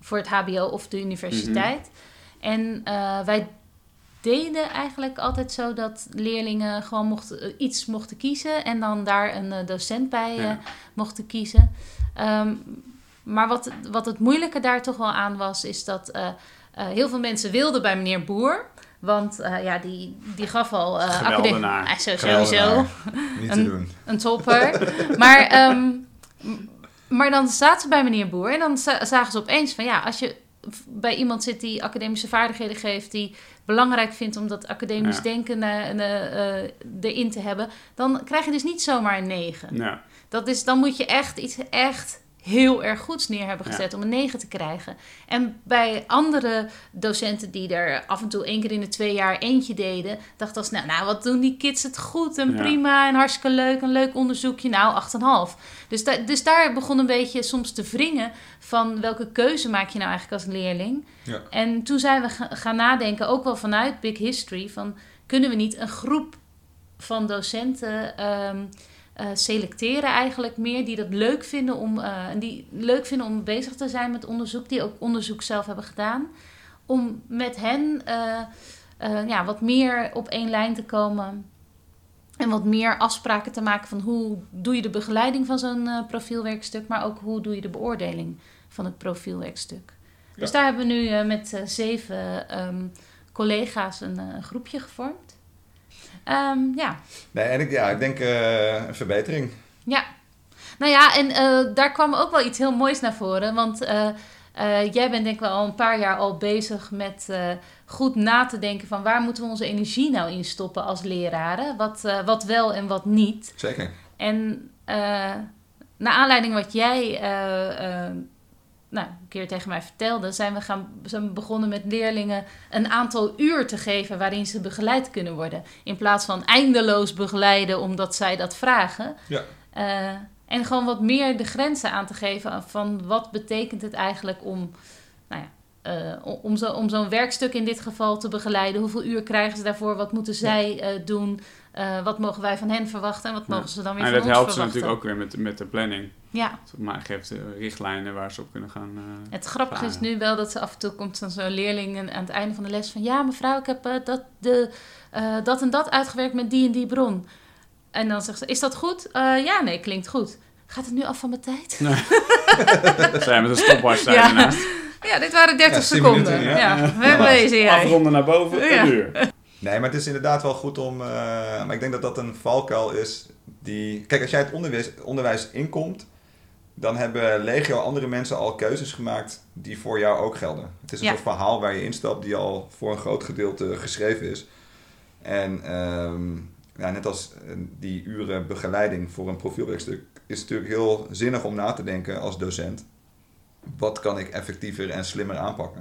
voor het HBO of de universiteit. En eh, wij deden eigenlijk altijd zo dat leerlingen gewoon mochten, eh, iets mochten kiezen en dan daar een eh, docent bij eh, Ja. mochten kiezen. Ehm, maar wat, wat het moeilijke daar toch wel aan was, is dat eh, eh, heel veel mensen wilden bij meneer Boer. Want eh, ja, die, die gaf al uh, Geweldenaar. Ah, sowieso Niet te een- doen. een topper. maar, ehm, maar dan zaten ze bij meneer Boer en dan za- zagen ze opeens van ja, als je bij iemand zit die academische vaardigheden geeft, die belangrijk vindt om dat academisch Ja. denken eh, eh, erin te hebben, dan krijg je dus niet zomaar een 9. Ja. Dat is, dan moet je echt iets echt heel erg goeds neer hebben Ja. gezet om een 9 te krijgen. En bij andere docenten die er af en toe één keer in de twee jaar eentje deden, dacht als nou, nou wat doen die kids het goed en Ja. prima en hartstikke leuk, een leuk onderzoekje, nou 8,5. Dus, da dus daar begon een beetje soms te wringen van welke keuze maak je nou eigenlijk als leerling. Ja. En toen zijn we ga- gaan nadenken, ook wel vanuit Big History, van kunnen we niet een groep van docenten ehm, eh, selecteren eigenlijk meer die dat leuk vinden om eh, en die leuk vinden om bezig te zijn met onderzoek, die ook onderzoek zelf hebben gedaan, om met hen eh, eh, ja, wat meer op één lijn te komen en wat meer afspraken te maken van hoe doe je de begeleiding van zo'n eh, profielwerkstuk, maar ook hoe doe je de beoordeling van het profielwerkstuk. Dus daar hebben we nu eh, met eh, zeven ehm, collega's een eh, groepje gevormd. Ehm, ja, Nee, en ik, ja, ik denk eh, een verbetering. ja. Nou ja, en eh, daar kwam ook wel iets heel moois naar voren. Want eh, jij bent denk ik wel al een paar jaar al bezig met goed na te denken van waar moeten we onze energie nou in stoppen als leraren? Wat, wat wel en wat niet. Zeker. En naar aanleiding wat jij nou, een keer tegen mij vertelde, zijn we, gaan, zijn we begonnen met leerlingen een aantal uur te geven waarin ze begeleid kunnen worden. In plaats van eindeloos begeleiden omdat zij dat vragen. Ja. Eh, en gewoon wat meer de grenzen aan te geven van wat betekent het eigenlijk om, nou ja, eh, om- om, zo, om zo'n werkstuk in dit geval te begeleiden. Hoeveel uur krijgen ze daarvoor? Wat moeten zij eh, doen? Eh, wat mogen wij van hen verwachten? En wat Ja. mogen ze dan weer En van dat ons helpt ze verwachten? natuurlijk ook weer met, met de planning. Ja, Maar geeft richtlijnen waar ze op kunnen gaan. het grappige is nu wel dat ze af en toe komt dan zo'n leerling en aan het einde van de les van... Ja, mevrouw, ik heb dat, de, dat en dat uitgewerkt met die en die bron. En dan zegt ze, is dat goed? Ja, nee, klinkt goed. Gaat het nu af van mijn tijd? Zijn met een stopwatch daar Ja. Ja, dit waren 30 Ja, 10 seconden. minuten, ja. ja. wegwezen jij. Afronden naar boven, Ja. een uur. Nee, maar het is inderdaad wel goed om. eh, maar ik denk dat dat een valkuil is die. Kijk, als jij het onderwijs, onderwijs inkomt, dan hebben legio andere mensen al keuzes gemaakt die voor jou ook gelden. Het is een Ja. soort verhaal waar je instapt die al voor een groot gedeelte geschreven is. En ehm, ja, net als eh, die uren begeleiding voor een profielwerkstuk is het natuurlijk heel zinnig om na te denken als docent. Wat kan ik effectiever en slimmer aanpakken?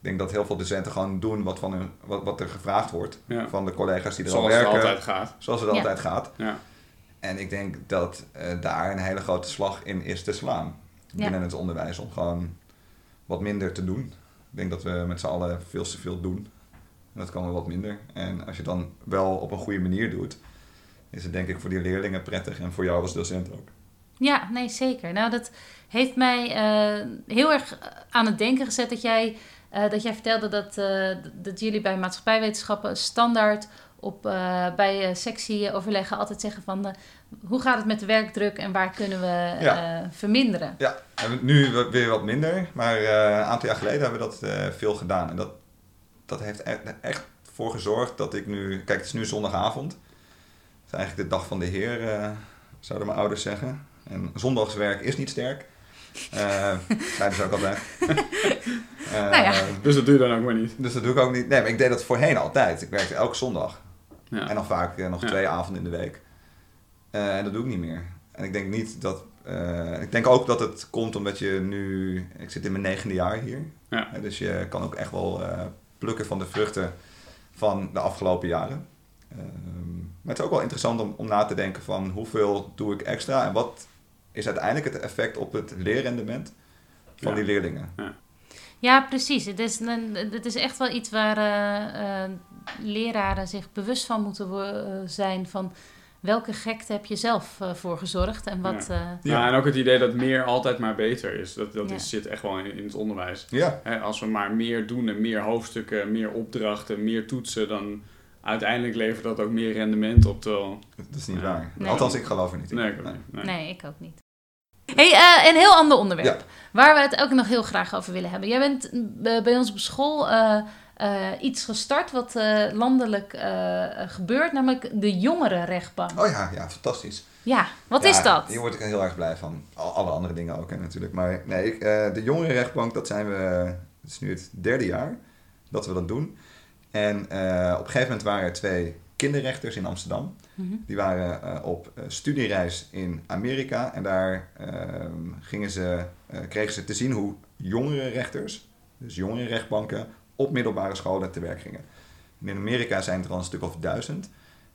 Ik denk dat heel veel docenten gewoon doen wat, van hun, wat, wat er gevraagd wordt Ja. van de collega's die er al Zoals het werken. altijd gaat. Zoals het Ja. altijd gaat. Ja. En ik denk dat eh, daar een hele grote slag in is te slaan Ja. binnen het onderwijs. Om gewoon wat minder te doen. Ik denk dat we met z'n allen veel te veel doen. En dat kan wel wat minder. En als je het dan wel op een goede manier doet, is het denk ik voor die leerlingen prettig en voor jou als docent ook. Ja, nee, zeker. Nou, dat heeft mij eh, heel erg aan het denken gezet dat jij, eh, dat jij vertelde dat, eh, dat jullie bij maatschappijwetenschappen standaard op, bij sectieoverleggen altijd zeggen van hoe gaat het met de werkdruk en waar kunnen we Ja. verminderen? Ja, nu weer wat minder. Maar een aantal jaar geleden hebben we dat veel gedaan. En dat, dat heeft e- echt voor gezorgd dat ik nu... Kijk, het is nu zondagavond. Het is eigenlijk de dag van de Heer, zouden mijn ouders zeggen. En zondagswerk is niet sterk. Eh Zeiden ze ook altijd. Eh, Nou ja. Dus dat doe je dan ook maar niet. Dus dat doe ik ook niet. Nee, maar ik deed dat voorheen altijd. Ik werkte elke zondag. Ja. En dan vaak eh, nog Ja. twee avonden in de week. Eh, en dat doe ik niet meer. En ik denk niet dat. eh, ik denk ook dat het komt omdat je nu. Ik zit in mijn negende jaar hier. Ja. Eh, dus je kan ook echt wel eh, plukken van de vruchten van de afgelopen jaren. Ehm, maar het is ook wel interessant om, om na te denken van hoeveel doe ik extra en wat is uiteindelijk het effect op het leerrendement van Ja. die leerlingen. Ja, precies. Het is, een, het is echt wel iets waar eh, eh, leraren zich bewust van moeten eh, zijn van welke gekte heb je zelf voor gezorgd en wat... Ja. eh, Ja. en ook het idee dat meer altijd maar beter is. Dat, dat Ja. is, zit echt wel in, in het onderwijs. Ja, Hè, als we maar meer doen en meer hoofdstukken, meer opdrachten, meer toetsen, dan uiteindelijk levert dat ook meer rendement op. Terwijl... dat is niet Ja. waar. Nee. Althans, ik geloof er niet in. Nee, ik ook Nee. niet. Nee. Nee, ik ook niet. Hey, eh, een heel ander onderwerp. Ja. Waar we het ook nog heel graag over willen hebben. Jij bent eh, bij ons op school eh, eh, iets gestart wat eh, landelijk gebeurt, namelijk de jongerenrechtbank. Oh ja, ja, fantastisch. Ja, wat Ja, is dat? Hier word ik heel erg blij van. Al, alle andere dingen ook hè, natuurlijk. Maar nee, ik, eh, de jongerenrechtbank, dat zijn we... Het is nu het derde jaar dat we dat doen. En eh, op een gegeven moment waren er twee kinderrechters in Amsterdam. Mhm. Die waren eh, op eh, studiereis in Amerika. En daar ehm, gingen ze, kregen ze te zien hoe jongere rechters, dus jongere rechtbanken, op middelbare scholen te werk gingen. En in Amerika zijn er al een stuk of duizend.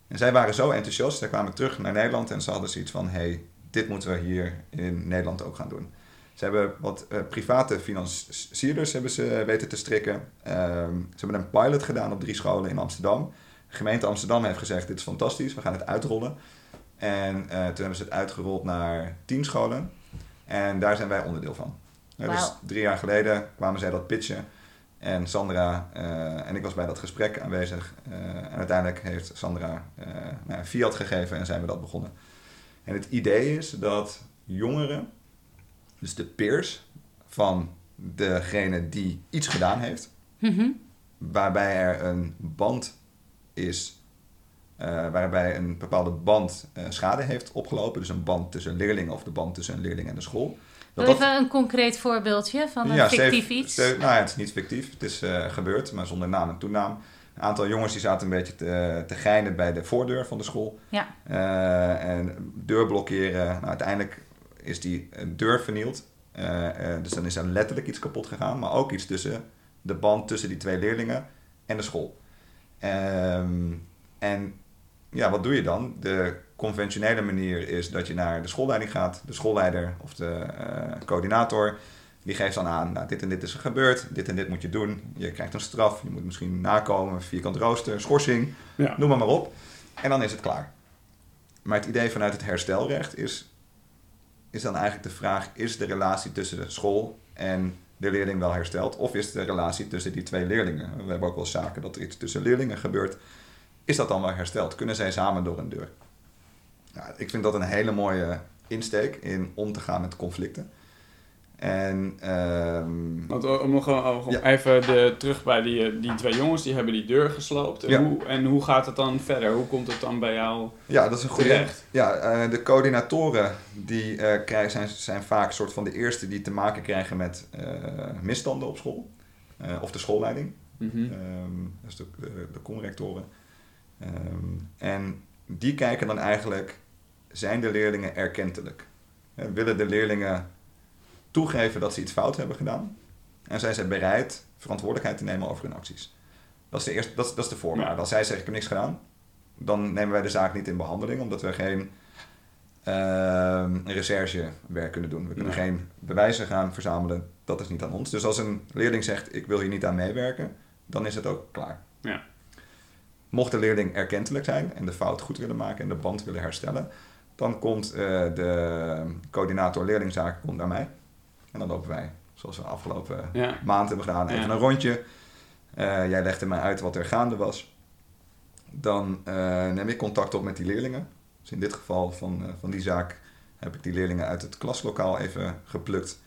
En zij waren zo enthousiast, zij kwamen terug naar Nederland en ze hadden zoiets van: hey, dit moeten we hier in Nederland ook gaan doen. Ze hebben wat eh, private financierders hebben ze weten te strikken. Ehm, ze hebben een pilot gedaan op drie scholen in Amsterdam. De gemeente Amsterdam heeft gezegd: dit is fantastisch, we gaan het uitrollen. En eh, toen hebben ze het uitgerold naar tien scholen. En daar zijn wij onderdeel van. Dus drie jaar geleden kwamen zij dat pitchen. En Sandra eh, en ik was bij dat gesprek aanwezig. En uiteindelijk heeft Sandra eh nou, fiat gegeven en zijn we dat begonnen. En het idee is dat jongeren, dus de peers van degene die iets gedaan heeft, Mhm. waarbij er een band is, eh, waarbij een bepaalde band eh, schade heeft opgelopen, dus een band tussen leerlingen of de band tussen een leerling en de school. Wil dat- even een concreet voorbeeldje van een ja, fictief iets? Nou ja, het is niet fictief. Het is eh, gebeurd, maar zonder naam en toenaam. Een aantal jongens die zaten een beetje te, te geinen bij de voordeur van de school. Ja. En deur blokkeren. Nou, uiteindelijk is die eh, deur vernield. Eh, eh, dus dan is er letterlijk iets kapot gegaan. Maar ook iets tussen de band tussen die twee leerlingen en de school. Ehm, en ja, wat doe je dan? De conventionele manier is dat je naar de schoolleiding gaat. De schoolleider of de coördinator. Die geeft dan aan, nou, dit en dit is er gebeurd. Dit en dit moet je doen. Je krijgt een straf. Je moet misschien nakomen. Vierkant rooster, schorsing. Ja. Noem maar maar op. En dan is het klaar. Maar het idee vanuit het herstelrecht is, is dan eigenlijk de vraag: is de relatie tussen de school en de leerling wel hersteld? Of is de relatie tussen die twee leerlingen? We hebben ook wel zaken dat er iets tussen leerlingen gebeurt. Is dat dan wel hersteld? Kunnen zij samen door een deur? Ja, ik vind dat een hele mooie insteek in om te gaan met conflicten. En ehm, Want eh, om nog gewoon- om Ja. even de, terug bij die, eh, die twee jongens, die hebben die deur gesloopt. En, Ja. hoe, en hoe gaat het dan verder? Hoe komt het dan bij jou ja, dat is een goede. Ja, eh, de coördinatoren die, krijgen, zijn, zijn vaak soort van de eerste die te maken krijgen met misstanden op school. Of de schoolleiding. Ehm, dat is de, de, de conrectoren. Ehm, en die kijken dan eigenlijk, zijn de leerlingen erkentelijk? Willen de leerlingen toegeven dat ze iets fout hebben gedaan? En zijn ze bereid verantwoordelijkheid te nemen over hun acties? Dat is de, eerste, dat is, dat is de voorwaarde. Als zij zeggen, ik heb niks gedaan, dan nemen wij de zaak niet in behandeling, omdat we geen ehm, recherchewerk kunnen doen. We kunnen geen bewijzen gaan verzamelen, dat is niet aan ons. Dus als een leerling zegt, ik wil hier niet aan meewerken, dan is het ook klaar. Ja. Mocht de leerling erkentelijk zijn en de fout goed willen maken en de band willen herstellen, dan komt eh, de coördinator leerlingzaak komt naar mij. En dan lopen wij, zoals we afgelopen Ja. maand hebben gedaan, even een rondje. Eh, jij legde mij uit wat er gaande was. Dan eh, neem ik contact op met die leerlingen. Dus in dit geval van, eh, van die zaak heb ik die leerlingen uit het klaslokaal even geplukt.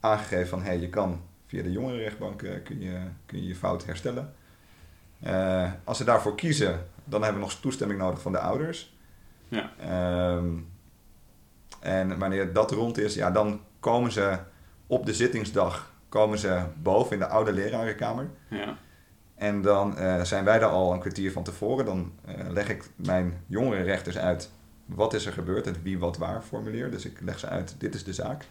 Aangegeven van, hé, hey, je kan via de jongerenrechtbank kun je, kun je je fout herstellen. Als ze daarvoor kiezen, dan hebben we nog toestemming nodig van de ouders. Ja. Ehm, en wanneer dat rond is, ja, dan komen ze op de zittingsdag komen ze boven in de oude lerarenkamer. Ja. En dan eh, zijn wij daar al een kwartier van tevoren. Dan eh, leg ik mijn jongere rechters uit wat is er gebeurd, het wie wat waar formulier. Dus ik leg ze uit, dit is de zaak.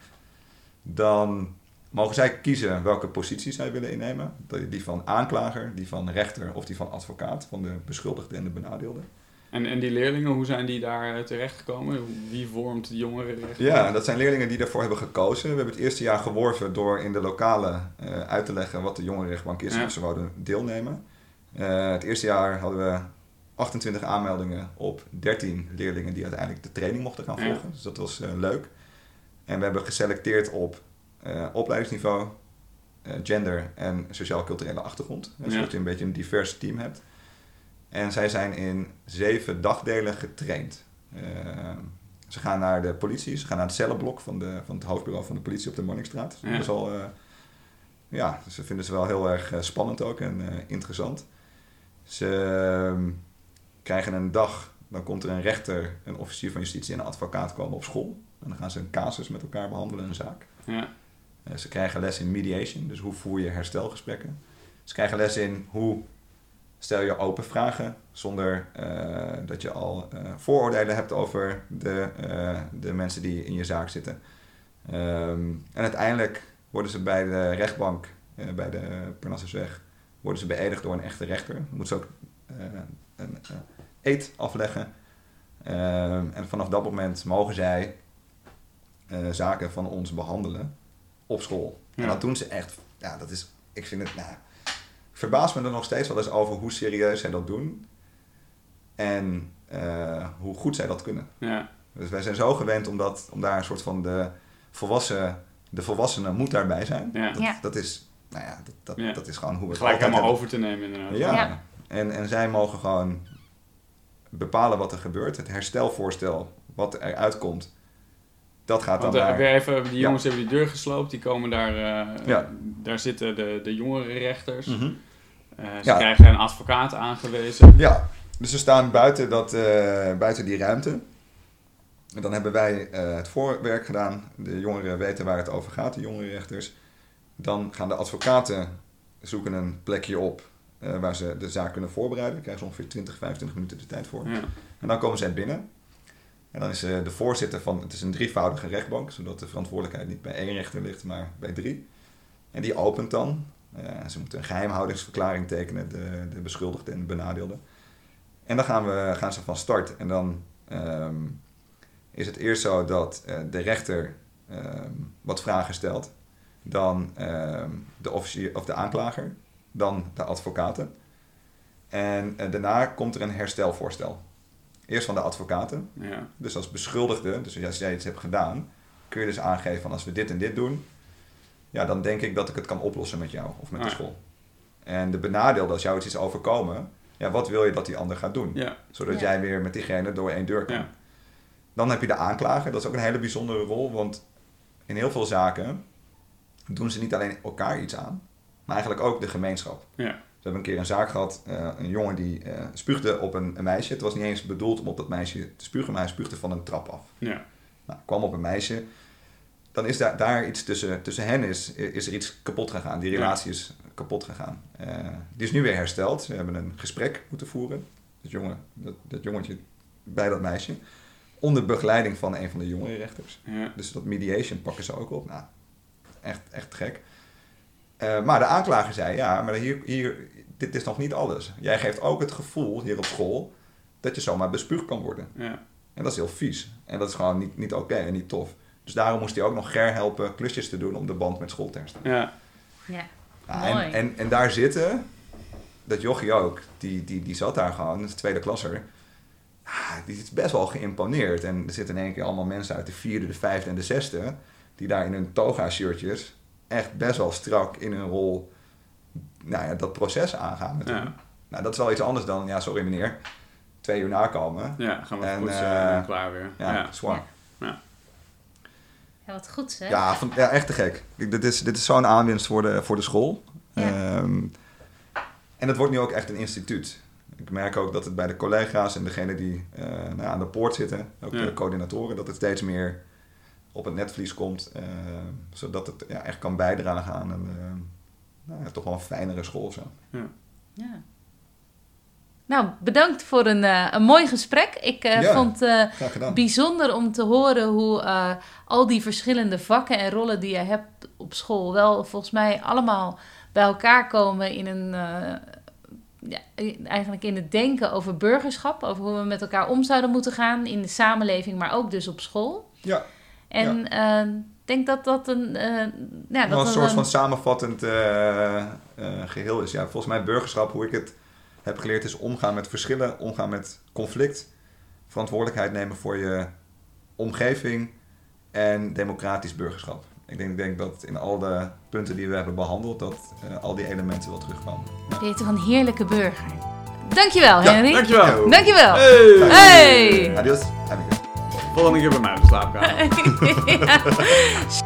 Dan mogen zij kiezen welke positie zij willen innemen. Die van aanklager, die van rechter of die van advocaat, van de beschuldigde en de benadeelde. En, en die leerlingen, hoe zijn die daar eh, terechtgekomen? Wie vormt de jongerenrecht? Ja, dat zijn leerlingen die daarvoor hebben gekozen. We hebben het eerste jaar geworven door in de lokale eh, uit te leggen wat de jongerenrechtbank is en Ja. of ze wouden deelnemen. Eh, het eerste jaar hadden we 28 aanmeldingen op 13 leerlingen die uiteindelijk de training mochten gaan Ja. volgen. Dus dat was leuk. En we hebben geselecteerd op opleidingsniveau, gender en sociaal-culturele achtergrond. Dus Ja. dat je een beetje een divers team hebt. En zij zijn in zeven dagdelen getraind. Eh, ze gaan naar de politie, ze gaan naar het cellenblok van, de, van het hoofdbureau van de politie op de Monnikstraat. Ja. Dat is al, eh, ja, ze vinden ze wel heel erg eh, spannend ook en interessant. Ze ehm, krijgen een dag, dan komt er een rechter, een officier van justitie en een advocaat komen op school. En dan gaan ze een casus met elkaar behandelen, een zaak. Ja. Ze krijgen les in mediation, dus hoe voer je herstelgesprekken. Ze krijgen les in hoe stel je open vragen zonder eh, dat je al eh, vooroordelen hebt over de, eh, de mensen die in je zaak zitten. Ehm, en uiteindelijk worden ze bij de rechtbank, bij de Parnassusweg, worden ze beëdigd door een echte rechter. Dan moeten ze ook een eed afleggen. Ehm, en vanaf dat moment mogen zij zaken van ons behandelen op school. En dat doen ze echt, ja, dat is, ik vind het, nou, verbaas me er nog steeds wel eens over hoe serieus zij dat doen. En eh, hoe goed zij dat kunnen. Ja. Dus wij zijn zo gewend om, dat, om daar een soort van de volwassen, de volwassene moet daarbij zijn. Ja. Dat, Ja. dat is, nou ja, dat, dat, Ja. dat is gewoon hoe we het Gelijk altijd helemaal hebben. over te nemen inderdaad. Ja. Ja. En, en zij mogen gewoon bepalen wat er gebeurt. Het herstelvoorstel, wat eruit komt, dat gaat Want dan eh, naar... weer even, die Ja. jongens hebben die deur gesloopt, die komen daar, eh, Ja. daar zitten de, de jongerenrechters. Mhm. Eh, ze Ja. krijgen een advocaat aangewezen. Ja, dus ze staan buiten, dat, buiten die ruimte. En dan hebben wij het voorwerk gedaan. De jongeren weten waar het over gaat, de jongerenrechters. Dan gaan de advocaten zoeken een plekje op waar ze de zaak kunnen voorbereiden. Daar krijgen ze ongeveer 20, 25 minuten de tijd voor. Ja. En dan komen zij binnen. En dan is eh, de voorzitter van, het is een drievoudige rechtbank, zodat de verantwoordelijkheid niet bij één rechter ligt, maar bij drie. En die opent dan. Eh, ze moeten een geheimhoudingsverklaring tekenen, de, de beschuldigde en de benadeelde. En dan gaan, we, gaan ze van start. En dan ehm, is het eerst zo dat eh, de rechter ehm, wat vragen stelt. Dan ehm, de officier of de aanklager. Dan de advocaten. En daarna komt er een herstelvoorstel. Eerst van de advocaten. Ja. Dus als beschuldigde, dus als jij iets hebt gedaan, kun je dus aangeven van als we dit en dit doen, ja, dan denk ik dat ik het kan oplossen met jou of met de Ah, ja. school. En de benadeelde, als jou iets is overkomen, ja, wat wil je dat die ander gaat doen? Ja. Zodat Ja. jij weer met diegene door één deur kan. Ja. Dan heb je de aanklager, dat is ook een hele bijzondere rol, want in heel veel zaken doen ze niet alleen elkaar iets aan, maar eigenlijk ook de gemeenschap. Ja. We hebben een keer een zaak gehad, eh, een jongen die eh, spuugde op een, een meisje. Het was niet eens bedoeld om op dat meisje te spugen, maar hij spuugde van een trap af. Ja. Nou, kwam op een meisje. Dan is daar, daar iets tussen, tussen hen is, is er iets kapot gegaan. Die Ja. relatie is kapot gegaan. Eh, die is nu weer hersteld. Ze hebben een gesprek moeten voeren. Dat, jongen, dat, dat jongetje bij dat meisje. Onder begeleiding van een van de jongerenrechters. Ja. Dus dat mediation pakken ze ook op. Nou, echt, echt gek. Eh, maar de aanklager zei, ja, maar hier, hier, dit is nog niet alles. Jij geeft ook het gevoel hier op school dat je zomaar bespuugd kan worden. Ja. En dat is heel vies. En dat is gewoon niet, niet oké en niet tof. Dus daarom moest hij ook nog Ger helpen klusjes te doen om de band met school te herstellen. Ja. Ja. Nou, Mooi. en, en, en daar zitten, dat jochie ook, die, die, die zat daar gewoon, dat is de tweede klasser. Ah, die is best wel geïmponeerd. En er zitten in één keer allemaal mensen uit de vierde, de vijfde en de zesde, die daar in hun toga-shirtjes echt best wel strak in hun rol nou ja, dat proces aangaan Ja. Nou, dat is wel iets anders dan, ja, sorry meneer, twee uur nakomen. Ja, gaan we En, poetsen eh, en klaar weer. Ja, Ja. Ja, wat goed zeg. Ja, van, ja, echt te gek. Kijk, dit is, dit is zo'n aanwinst voor de, voor de school. Ja. Ehm, en het wordt nu ook echt een instituut. Ik merk ook dat het bij de collega's en degenen die eh, nou, aan de poort zitten, ook Ja. de coördinatoren, dat het steeds meer op het netvlies komt. eh, zodat het ja, echt kan bijdragen aan een eh, nou, ja, toch wel een fijnere school zo. Ja. Nou, bedankt voor een, eh, een mooi gesprek. Ik eh, Ja. vond het bijzonder om te horen hoe eh, al die verschillende vakken en rollen die je hebt op school wel volgens mij allemaal bij elkaar komen in een. eh, ja, eigenlijk in het denken over burgerschap, over hoe we met elkaar om zouden moeten gaan in de samenleving, maar ook dus op school. Ja, En eh, ik denk dat dat een. eh, ja, dat een een- soort van samenvattend eh, eh, geheel is. Ja, volgens mij burgerschap, hoe ik het heb geleerd, is omgaan met verschillen, omgaan met conflict, verantwoordelijkheid nemen voor je omgeving en democratisch burgerschap. Ik denk, denk dat in al de punten die we hebben behandeld, dat al die elementen wel terugkomen. Peter van Heerlijke Burger. Dankjewel, Ja, Henry. Dankjewel. Dankjewel. Hey. Hey! Adios. Amigo. Volgende keer bij mij op de slaapkamer. Ja.